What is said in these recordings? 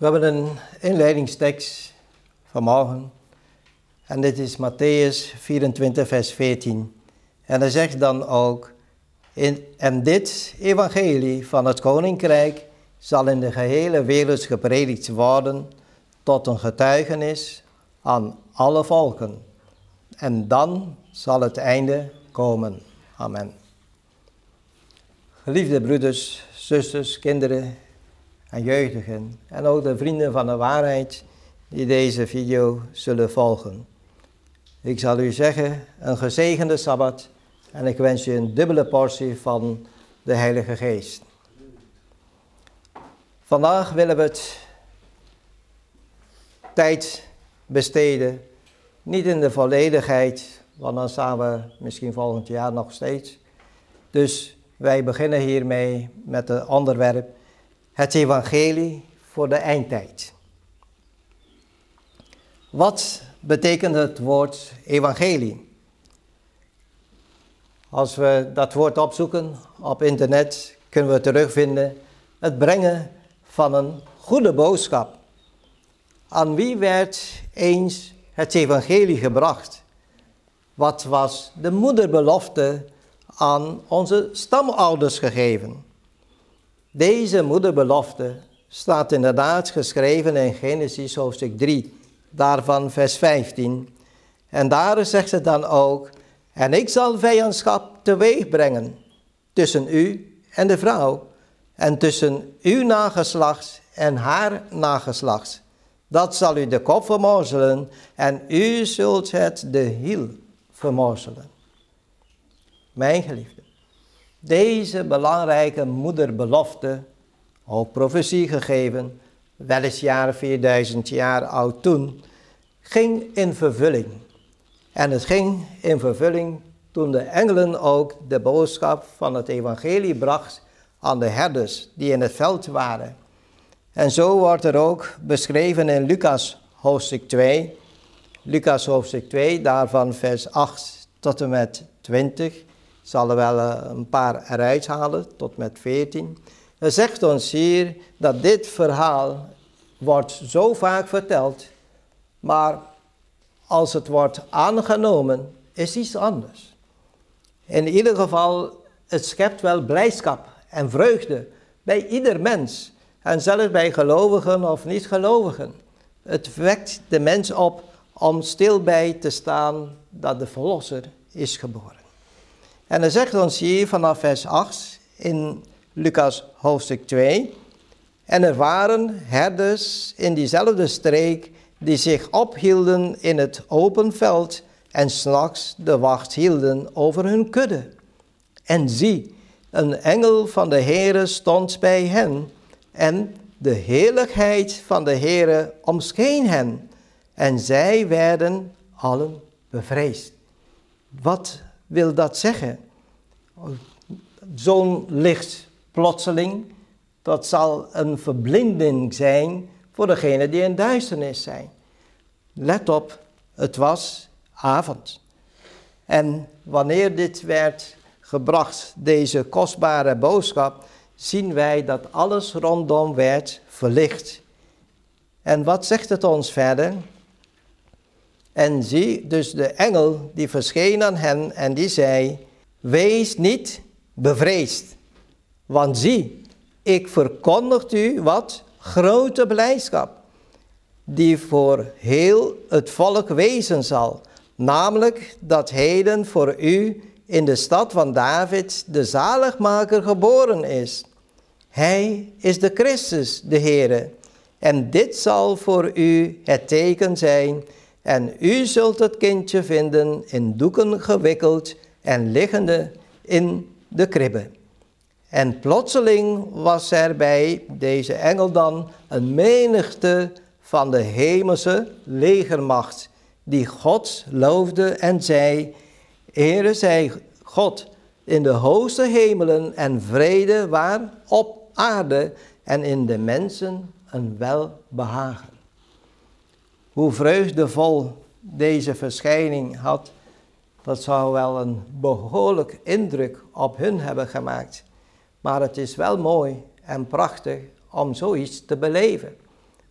We hebben een inleidingstekst vanmorgen. En dit is Matthäus 24, vers 14. En hij zegt dan ook: in, En dit evangelie van het koninkrijk zal in de gehele wereld gepredikt worden tot een getuigenis aan alle volken. En dan zal het einde komen. Amen. Geliefde broeders, zusters, kinderen en jeugdigen en ook de vrienden van de waarheid die deze video zullen volgen. Ik zal u zeggen, een gezegende Sabbat en ik wens u een dubbele portie van de Heilige Geest. Vandaag willen we het tijd besteden, niet in de volledigheid, want dan staan we misschien volgend jaar nog steeds. Dus wij beginnen hiermee met het onderwerp het evangelie voor de eindtijd. Wat betekent het woord evangelie? Als we dat woord opzoeken op internet, kunnen we terugvinden het brengen van een goede boodschap. Aan wie werd eens het evangelie gebracht? Wat was de moederbelofte aan onze stamouders gegeven? Deze moederbelofte staat inderdaad geschreven in Genesis hoofdstuk 3, daarvan vers 15. En daar zegt ze dan ook, en ik zal vijandschap teweeg brengen tussen u en de vrouw, en tussen uw nageslacht en haar nageslacht. Dat zal u de kop vermorzelen en u zult het de hiel vermorzelen. Mijn geliefde, deze belangrijke moederbelofte, ook profetie gegeven, weliswaar 4000 jaar oud toen, ging in vervulling. En het ging in vervulling toen de engelen ook de boodschap van het evangelie bracht aan de herders die in het veld waren. En zo wordt er ook beschreven in Lucas hoofdstuk 2, Lucas hoofdstuk 2, daarvan vers 8 tot en met 20 zal er wel eh, een paar eruit halen, tot met 14. Hij zegt ons hier dat dit verhaal wordt zo vaak verteld, maar als het wordt aangenomen, is iets anders. In ieder geval, het schept wel blijdschap en vreugde bij ieder mens. En zelfs bij gelovigen of niet-gelovigen. Het wekt de mens op om stil bij te staan dat de Verlosser is geboren. En hij zegt ons hier vanaf vers 8 in Lucas hoofdstuk 2. En er waren herders in diezelfde streek die zich ophielden in het open veld en s'nachts de wacht hielden over hun kudde. En zie, een engel van de Heere stond bij hen en de heerlijkheid van de Heere omscheen hen en zij werden allen bevreesd. Wat wil dat zeggen? Zo'n licht plotseling, dat zal een verblinding zijn voor degenen die in duisternis zijn. Let op, het was avond. En wanneer dit werd gebracht, deze kostbare boodschap, zien wij dat alles rondom werd verlicht. En wat zegt het ons verder? En zie dus de engel die verscheen aan hen en die zei, wees niet bevreesd, want zie, ik verkondig u wat grote blijdschap, die voor heel het volk wezen zal, namelijk dat heden voor u in de stad van David de zaligmaker geboren is. Hij is de Christus, de Heere. En dit zal voor u het teken zijn. En u zult het kindje vinden in doeken gewikkeld en liggende in de kribbe. En plotseling was er bij deze engel dan een menigte van de hemelse legermacht, die God loofde en zei, Ere zij God in de hoogste hemelen en vrede waar op aarde en in de mensen een welbehagen. Hoe vreugdevol deze verschijning had, dat zou wel een behoorlijk indruk op hun hebben gemaakt. Maar het is wel mooi en prachtig om zoiets te beleven.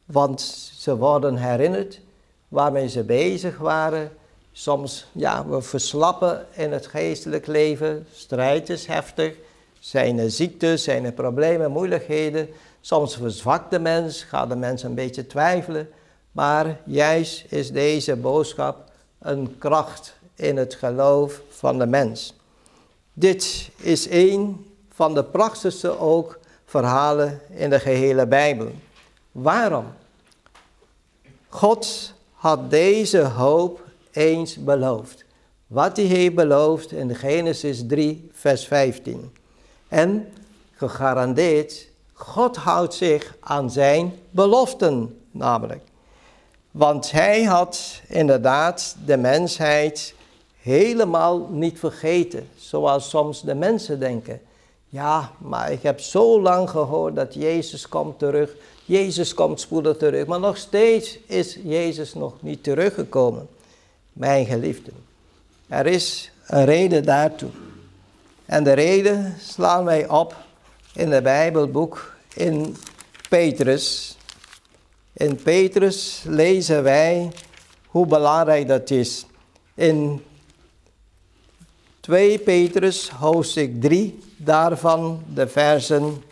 Want ze worden herinnerd waarmee ze bezig waren. Soms, ja, we verslappen in het geestelijk leven. Strijd is heftig. Zijn er ziektes, zijn er problemen, moeilijkheden. Soms verzwakt de mens, gaat de mens een beetje twijfelen. Maar juist is deze boodschap een kracht in het geloof van de mens. Dit is een van de prachtigste ook verhalen in de gehele Bijbel. Waarom? God had deze hoop eens beloofd. Wat hij heeft beloofd in Genesis 3, vers 15. En gegarandeerd, God houdt zich aan zijn beloften namelijk. Want hij had inderdaad de mensheid helemaal niet vergeten, zoals soms de mensen denken. Ja, maar ik heb zo lang gehoord dat Jezus komt terug. Jezus komt spoedig terug. Maar nog steeds is Jezus nog niet teruggekomen. Mijn geliefden. Er is een reden daartoe. En de reden slaan wij op in het Bijbelboek in Petrus. In Petrus lezen wij hoe belangrijk dat is. In 2 Petrus hoofdstuk 3, daarvan de versen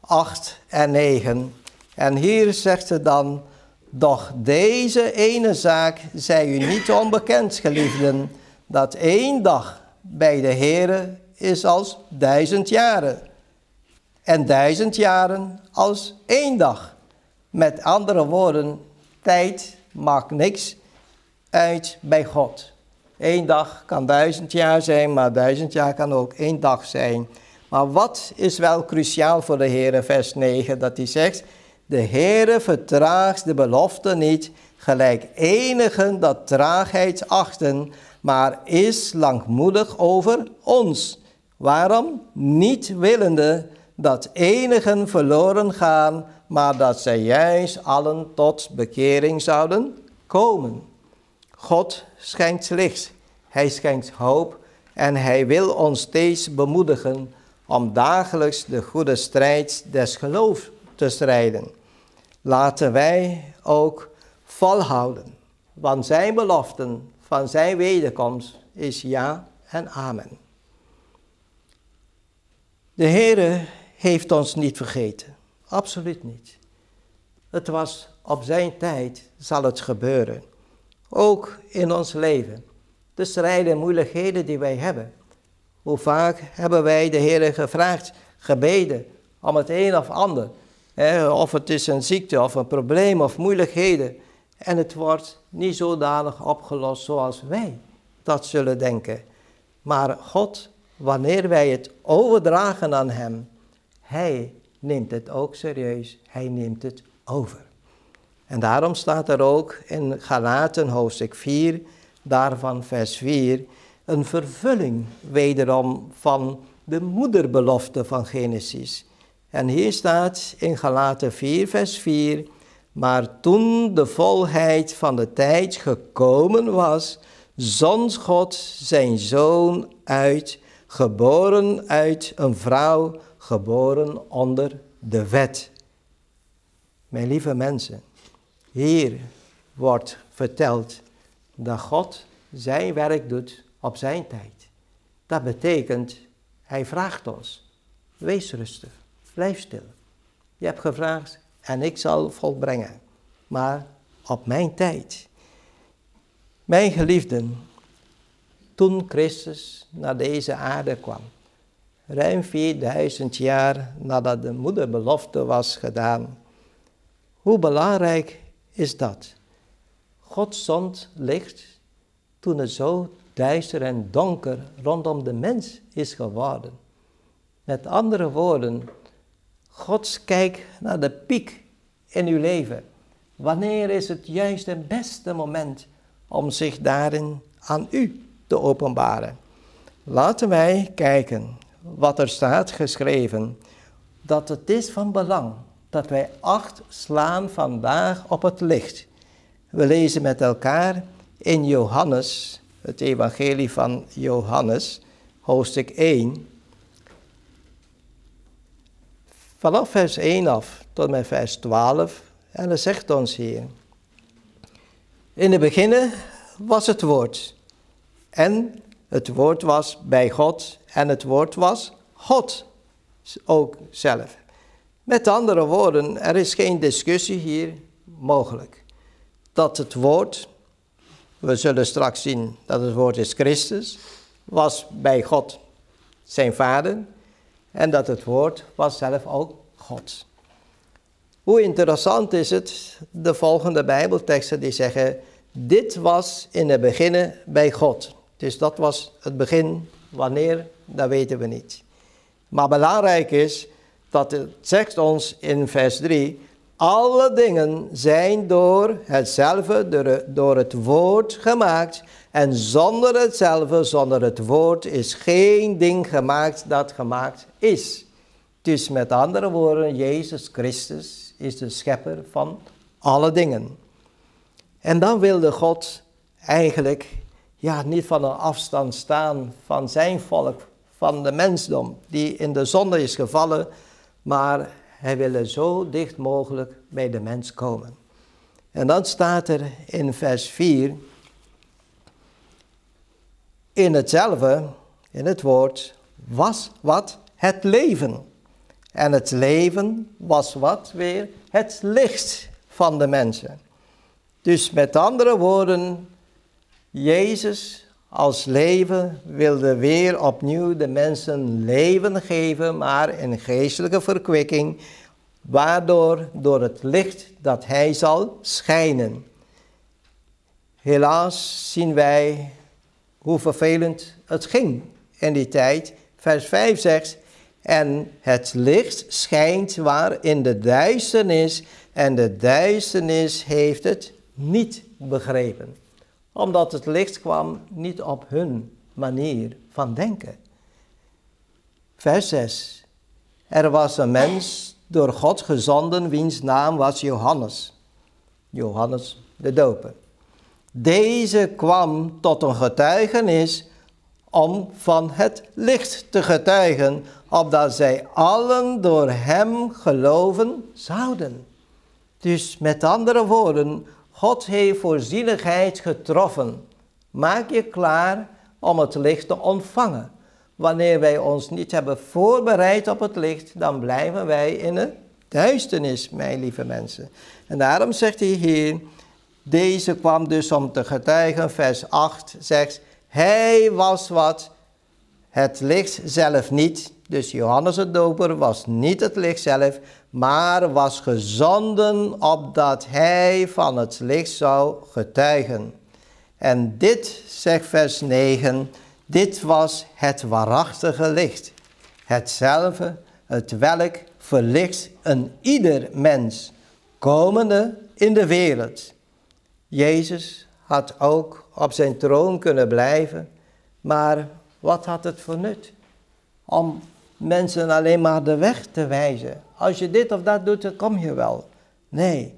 8 en 9. En hier zegt ze dan, doch deze ene zaak zij u niet onbekend, geliefden, dat één dag bij de Heere is als duizend jaren. En duizend jaren als één dag. Met andere woorden, tijd maakt niks uit bij God. Eén dag kan duizend jaar zijn, maar duizend jaar kan ook één dag zijn. Maar wat is wel cruciaal voor de Heer, vers 9, dat hij zegt, de Heere vertraagt de belofte niet, gelijk enigen dat traagheid achten, maar is langmoedig over ons. Waarom? Niet willende dat enigen verloren gaan, maar dat zij juist allen tot bekering zouden komen. God schenkt licht, Hij schenkt hoop en Hij wil ons steeds bemoedigen om dagelijks de goede strijd des geloofs te strijden. Laten wij ook volhouden, want Zijn beloften van Zijn wederkomst is ja en amen. De Heere heeft ons niet vergeten, absoluut niet. Het was op Zijn tijd zal het gebeuren ook in ons leven. De strijden en moeilijkheden die wij hebben. Hoe vaak hebben wij de Heer gevraagd, gebeden, om het een of ander. of het is een ziekte of een probleem of moeilijkheden. En het wordt niet zodanig opgelost zoals wij dat zullen denken. Maar God, wanneer wij het overdragen aan Hem, Hij neemt het ook serieus. Hij neemt het over. En daarom staat er ook in Galaten hoofdstuk 4, daarvan vers 4, een vervulling wederom van de moederbelofte van Genesis. En hier staat in Galaten 4, vers 4, maar toen de volheid van de tijd gekomen was, zond God zijn zoon uit, geboren uit een vrouw, geboren onder de wet. Mijn lieve mensen, hier wordt verteld dat God zijn werk doet op zijn tijd. Dat betekent, hij vraagt ons, wees rustig, blijf stil. Je hebt gevraagd en ik zal volbrengen, maar op mijn tijd. Mijn geliefden, toen Christus naar deze aarde kwam, ruim 4000 jaar nadat de moederbelofte was gedaan, hoe belangrijk is dat. God zond licht toen het zo duister en donker rondom de mens is geworden. Met andere woorden, God kijkt naar de piek in uw leven. Wanneer is het juist het beste moment om zich daarin aan u te openbaren? Laten wij kijken wat er staat geschreven, dat het is van belang dat wij acht slaan vandaag op het licht. We lezen met elkaar in Johannes, het evangelie van Johannes, hoofdstuk 1. Vanaf vers 1 af tot met vers 12 En dat zegt ons hier. In het begin was het woord. En het woord was bij God. En het woord was God ook zelf. Met andere woorden, er is geen discussie hier mogelijk. Dat het woord, we zullen straks zien dat het woord is Christus, was bij God zijn vader. En dat het woord was zelf ook God. Hoe interessant is het, de volgende bijbelteksten die zeggen, dit was in het begin bij God. Dus dat was het begin, wanneer, dat weten we niet. Maar belangrijk is dat het zegt ons in vers 3, alle dingen zijn door hetzelfde, door het woord gemaakt. En zonder hetzelfde, zonder het woord, is geen ding gemaakt dat gemaakt is. Dus met andere woorden, Jezus Christus is de schepper van alle dingen. En dan wilde God eigenlijk ja, niet van een afstand staan van zijn volk, van de mensdom die in de zonde is gevallen, maar hij wilde zo dicht mogelijk bij de mens komen. En dan staat er in vers 4, in hetzelfde, in het woord, was wat het leven. En het leven was wat weer het licht van de mensen. Dus met andere woorden, Jezus als leven wilde weer opnieuw de mensen leven geven, maar in geestelijke verkwikking, waardoor door het licht dat hij zal schijnen. Helaas zien wij hoe vervelend het ging in die tijd. Vers 5 zegt, en het licht schijnt waar in de duisternis, en de duisternis heeft het niet begrepen omdat het licht kwam niet op hun manier van denken. Vers 6. Er was een mens door God gezonden, wiens naam was Johannes. Johannes de Doper. Deze kwam tot een getuigenis om van het licht te getuigen, opdat zij allen door hem geloven zouden. Dus met andere woorden, God heeft voorzienigheid getroffen. Maak je klaar om het licht te ontvangen. Wanneer wij ons niet hebben voorbereid op het licht, dan blijven wij in de duisternis, mijn lieve mensen. En daarom zegt hij hier, deze kwam dus om te getuigen, vers 8 zegt, hij was wat, het licht zelf niet. Dus Johannes de Doper was niet het licht zelf, maar was gezonden opdat hij van het licht zou getuigen. En dit, zegt vers 9, dit was het waarachtige licht. Hetzelfde, het welk verlicht een ieder mens, komende in de wereld. Jezus had ook op zijn troon kunnen blijven, maar wat had het voor nut? Om mensen alleen maar de weg te wijzen. Als je dit of dat doet, dan kom je wel. Nee,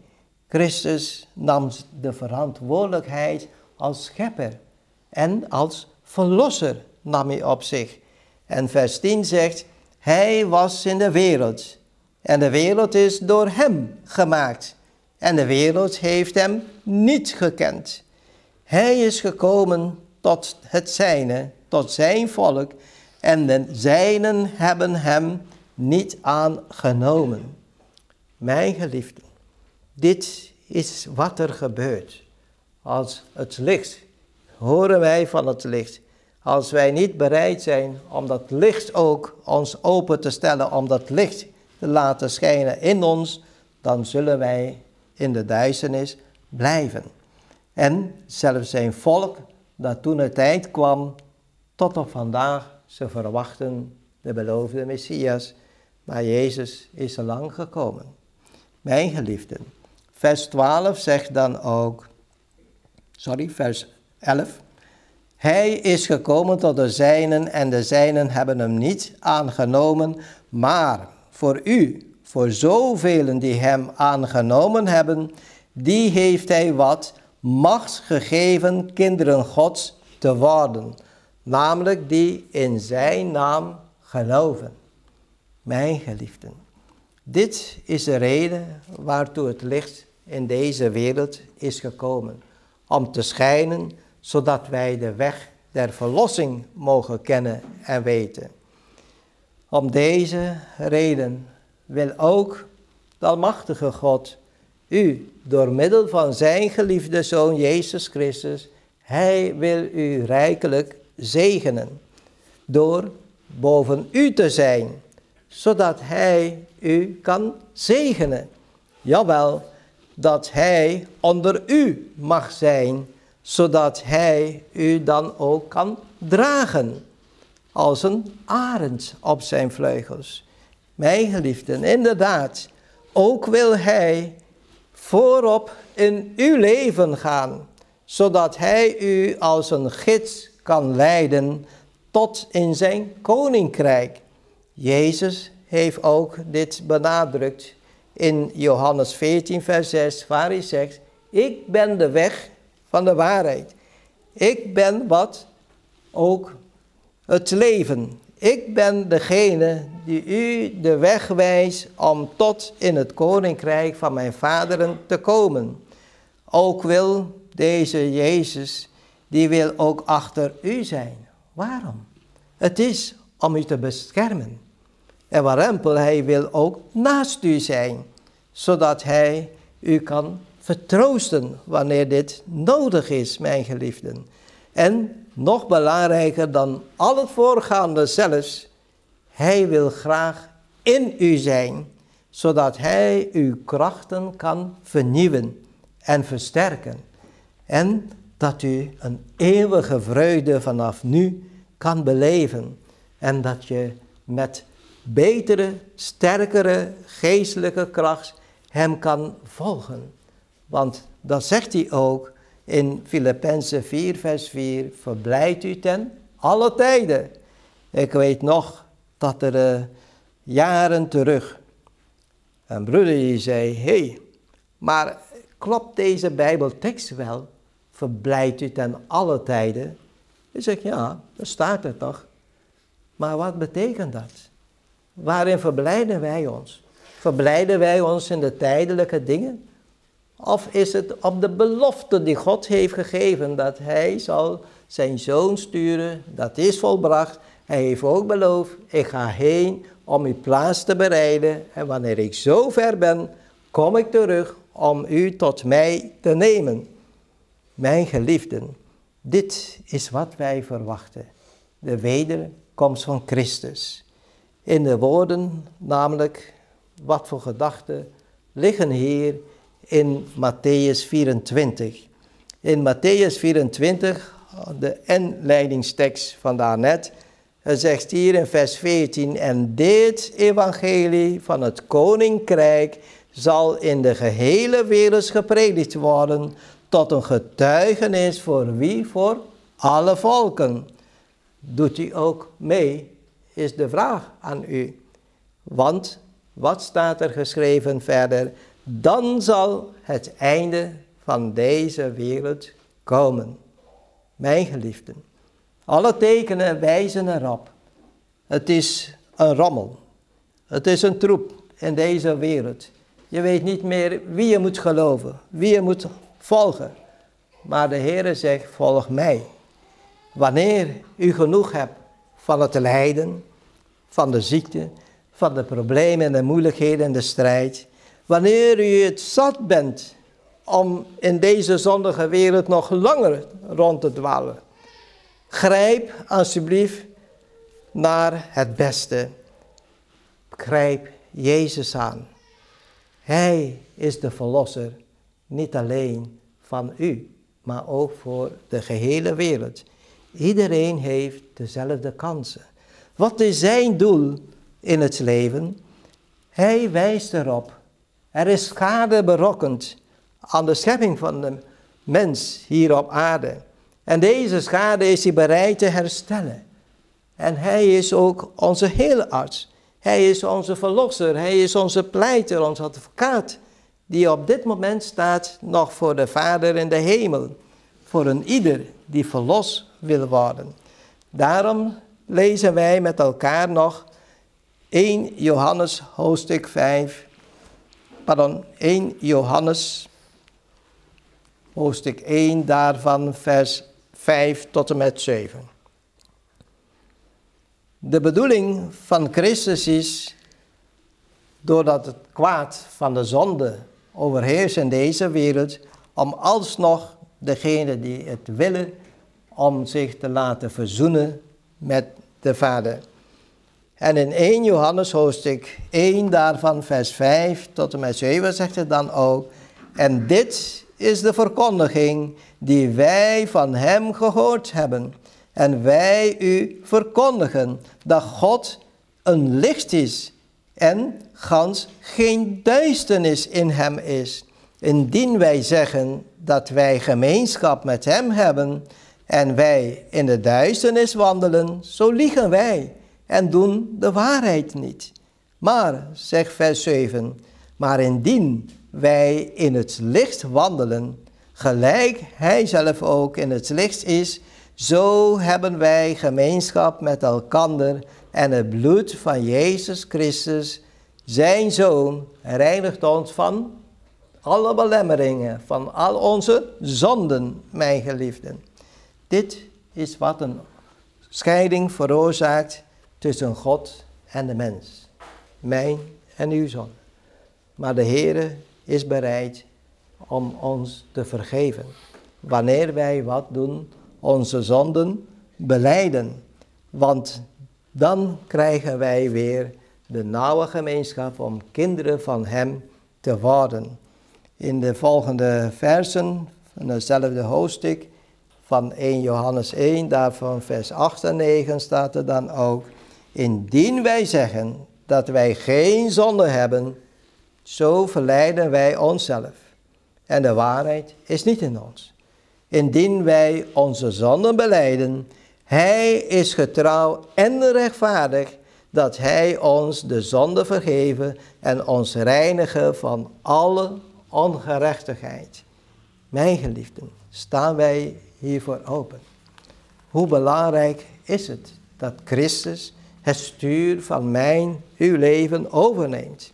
Christus nam de verantwoordelijkheid als schepper en als verlosser nam hij op zich. En vers 10 zegt, hij was in de wereld en de wereld is door hem gemaakt en de wereld heeft hem niet gekend. Hij is gekomen tot het zijne, tot zijn volk en de zijnen hebben hem niet aangenomen. Mijn geliefden, dit is wat er gebeurt. Als het licht, horen wij van het licht. Als wij niet bereid zijn om dat licht ook ons open te stellen, om dat licht te laten schijnen in ons, dan zullen wij in de duisternis blijven. En zelfs zijn volk, dat toen het tijd kwam, tot op vandaag, ze verwachten de beloofde Messias, maar Jezus is lang gekomen. Mijn geliefden, vers 12 zegt dan ook, sorry, vers 11. Hij is gekomen tot de zijnen en de zijnen hebben hem niet aangenomen, maar voor u, voor zoveel die hem aangenomen hebben, die heeft hij wat macht gegeven kinderen Gods te worden, namelijk die in zijn naam geloven. Mijn geliefden, dit is de reden waartoe het licht in deze wereld is gekomen. Om te schijnen, zodat wij de weg der verlossing mogen kennen en weten. Om deze reden wil ook de Almachtige God u door middel van zijn geliefde Zoon Jezus Christus, Hij wil u rijkelijk zegenen door boven u te zijn, zodat Hij u kan zegenen. Jawel, dat Hij onder u mag zijn, zodat Hij u dan ook kan dragen, als een arend op zijn vleugels. Mijn geliefden, inderdaad, ook wil Hij voorop in uw leven gaan, zodat Hij u als een gids kan leiden tot in zijn koninkrijk. Jezus heeft ook dit benadrukt in Johannes 14, vers 6, waar hij zegt, ik ben de weg van de waarheid. Ik ben wat? Ook het leven. Ik ben degene die u de weg wijst om tot in het koninkrijk van mijn vaderen te komen. Ook wil deze Jezus, die wil ook achter u zijn. Waarom? Het is om u te beschermen. En warempel, hij wil ook naast u zijn, zodat hij u kan vertroosten wanneer dit nodig is, mijn geliefden. En nog belangrijker dan al het voorgaande zelfs, hij wil graag in u zijn, zodat hij uw krachten kan vernieuwen en versterken. En dat u een eeuwige vreugde vanaf nu kan beleven. En dat je met betere, sterkere geestelijke kracht hem kan volgen. Want dat zegt hij ook in Filippenzen 4, vers 4. Verblijd u ten alle tijden. Ik weet nog dat er uh, jaren terug een broeder die zei, hey, maar klopt deze bijbeltekst wel? Verblijd u ten alle tijden. Ik zeg, ja, dat staat er toch. Maar wat betekent dat? Waarin verblijden wij ons? Verblijden wij ons in de tijdelijke dingen? Of is het op de belofte die God heeft gegeven dat hij zal zijn zoon sturen, dat is volbracht. Hij heeft ook beloofd, ik ga heen om uw plaats te bereiden en wanneer ik zo ver ben, kom ik terug om u tot mij te nemen. Mijn geliefden, dit is wat wij verwachten. De wederkomst van Christus. In de woorden namelijk, wat voor gedachten liggen hier in Matthäus 24. In Matthäus 24, de inleidingstekst van daarnet, zegt hier in vers 14, en dit evangelie van het koninkrijk zal in de gehele wereld gepredikt worden, tot een getuigenis voor wie? Voor alle volken. Doet u ook mee, is de vraag aan u. Want wat staat er geschreven verder? Dan zal het einde van deze wereld komen. Mijn geliefden, alle tekenen wijzen erop. Het is een rommel. Het is een troep in deze wereld. Je weet niet meer wie je moet geloven, wie je moet volgen. Maar de Heere zegt, volg mij. Wanneer u genoeg hebt van het lijden, van de ziekte, van de problemen en de moeilijkheden en de strijd. Wanneer u het zat bent om in deze zondige wereld nog langer rond te dwalen. Grijp alsjeblieft naar het beste. Grijp Jezus aan. Hij is de verlosser niet alleen van u, maar ook voor de gehele wereld. Iedereen heeft dezelfde kansen. Wat is zijn doel in het leven? Hij wijst erop. Er is schade berokkend aan de schepping van de mens hier op aarde. En deze schade is hij bereid te herstellen. En hij is ook onze hele arts. Hij is onze verlosser. Hij is onze pleiter, onze advocaat die op dit moment staat nog voor de Vader in de hemel, voor een ieder die verlost wil worden. Daarom lezen wij met elkaar nog 1 Johannes hoofdstuk 5, pardon, 1 Johannes hoofdstuk 1 daarvan, vers 5 tot en met 7. De bedoeling van Christus is, doordat het kwaad van de zonde overheerst in deze wereld, om alsnog degene die het willen, om zich te laten verzoenen met de Vader. En in 1 Johannes hoofdstuk 1 daarvan vers 5 tot en met 7 zegt het dan ook, en dit is de verkondiging die wij van hem gehoord hebben. En wij u verkondigen dat God een licht is en gans geen duisternis in hem is. Indien wij zeggen dat wij gemeenschap met hem hebben en wij in de duisternis wandelen, zo liegen wij en doen de waarheid niet. Maar, zegt vers 7, maar indien wij in het licht wandelen, gelijk hij zelf ook in het licht is, zo hebben wij gemeenschap met elkander en het bloed van Jezus Christus, zijn Zoon, reinigt ons van alle belemmeringen, van al onze zonden, mijn geliefden. Dit is wat een scheiding veroorzaakt tussen God en de mens, mijn en uw zon. Maar de Heere is bereid om ons te vergeven. Wanneer wij wat doen, onze zonden beleiden. Want dan krijgen wij weer de nauwe gemeenschap om kinderen van Hem te worden. In de volgende versen van hetzelfde hoofdstuk van 1 Johannes 1, daarvan vers 8 en 9 staat er dan ook. Indien wij zeggen dat wij geen zonde hebben, zo verleiden wij onszelf. En de waarheid is niet in ons. Indien wij onze zonden beleiden, Hij is getrouw en rechtvaardig dat Hij ons de zonde vergeven en ons reinigen van alle ongerechtigheid. Mijn geliefden, staan wij hiervoor open. Hoe belangrijk is het dat Christus het stuur van mijn, uw leven overneemt.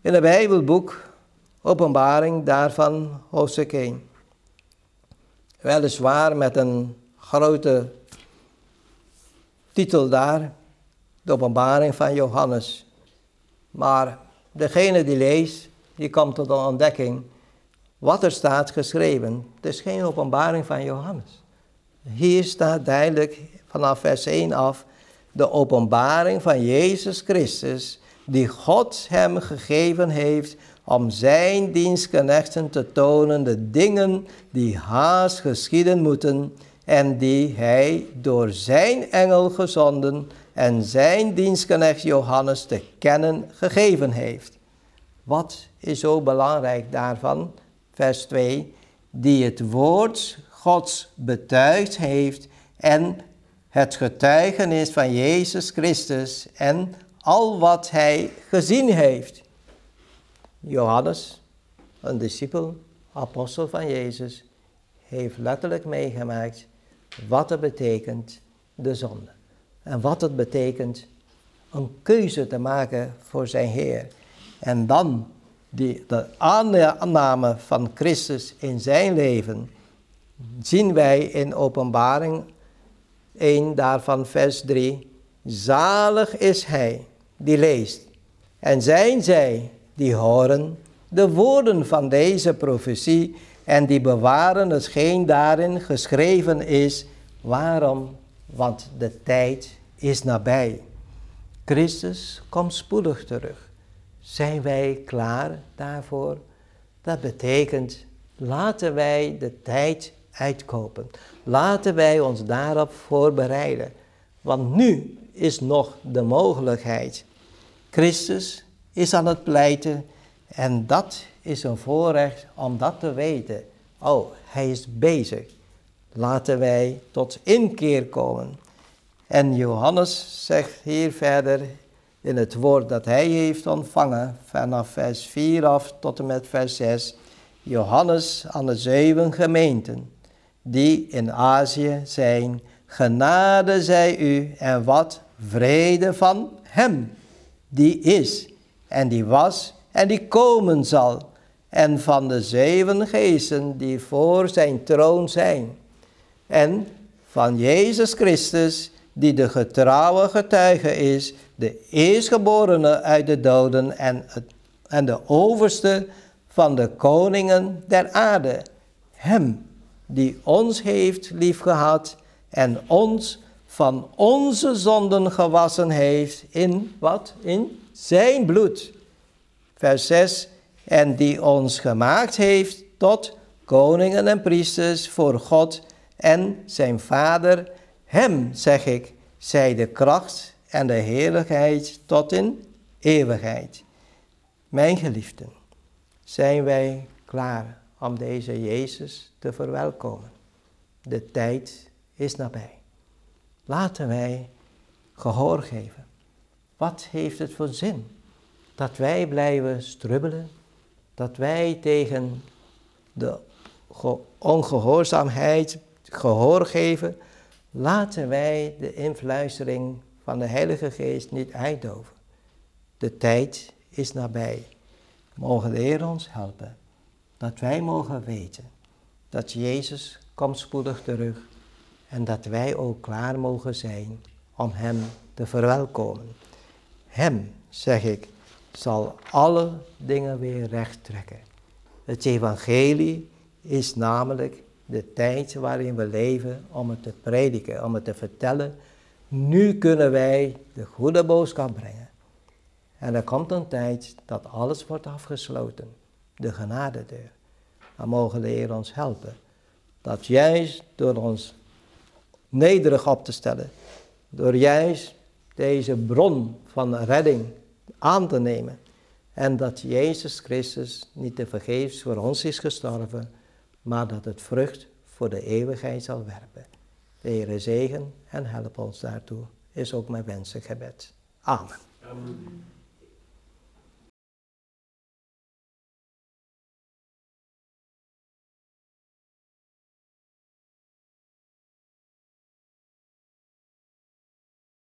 In het Bijbelboek Openbaring daarvan hoofdstuk 1. Weliswaar met een grote titel daar, de openbaring van Johannes. Maar degene die leest, die komt tot een ontdekking wat er staat geschreven. Het is geen openbaring van Johannes. Hier staat duidelijk vanaf vers 1 af de openbaring van Jezus Christus, die God hem gegeven heeft om zijn dienstknechten te tonen de dingen die haast geschieden moeten en die hij door zijn engel gezonden en zijn dienstknecht Johannes te kennen gegeven heeft. Wat is zo belangrijk daarvan? Vers 2, die het woord Gods betuigd heeft en het getuigenis van Jezus Christus en al wat hij gezien heeft. Johannes, een discipel, apostel van Jezus, heeft letterlijk meegemaakt wat het betekent de zonde. En wat het betekent een keuze te maken voor zijn Heer. En dan die, de aanname van Christus in zijn leven zien wij in openbaring 1 daarvan vers 3. Zalig is hij die leest en zijn zij die horen de woorden van deze profetie en die bewaren hetgeen daarin geschreven is. Waarom? Want de tijd is nabij. Christus komt spoedig terug. Zijn wij klaar daarvoor? Dat betekent, laten wij de tijd uitkopen. Laten wij ons daarop voorbereiden. Want nu is nog de mogelijkheid. Christus is aan het pleiten en dat is een voorrecht om dat te weten. Oh, hij is bezig. Laten wij tot inkeer komen. En Johannes zegt hier verder in het woord dat hij heeft ontvangen, vanaf vers 4 af tot en met vers 6. Johannes aan de zeven gemeenten die in Azië zijn, genade zij u en wat vrede van hem, die is en die was en die komen zal, en van de zeven geesten die voor zijn troon zijn. En van Jezus Christus, die de getrouwe getuige is, de eerstgeborene uit de doden en, het, en de overste van de koningen der aarde. Hem die ons heeft liefgehad en ons van onze zonden gewassen heeft in wat? In zijn bloed. Vers 6. En die ons gemaakt heeft tot koningen en priesters voor God en zijn Vader. Hem, zeg ik, zij de kracht en de heerlijkheid tot in eeuwigheid. Mijn geliefden, zijn wij klaar om deze Jezus te verwelkomen? De tijd is nabij. Laten wij gehoor geven. Wat heeft het voor zin dat wij blijven strubbelen? Dat wij tegen de ongehoorzaamheid gehoor geven? Laten wij de influistering van de Heilige Geest niet uitdoven. De tijd is nabij. Mogen de Heer ons helpen dat wij mogen weten dat Jezus komt spoedig terug en dat wij ook klaar mogen zijn om Hem te verwelkomen. Hem, zeg ik, zal alle dingen weer recht trekken. Het evangelie is namelijk de tijd waarin we leven om het te prediken, om het te vertellen. Nu kunnen wij de goede boodschap brengen. En er komt een tijd dat alles wordt afgesloten, de genadedeur. Dan mogen de Heer ons helpen. Dat juist door ons nederig op te stellen. Door juist deze bron van redding aan te nemen. En dat Jezus Christus niet te vergeefs voor ons is gestorven, maar dat het vrucht voor de eeuwigheid zal werpen. De Heer zegen en help ons daartoe, is ook mijn wenselijk gebed. Amen.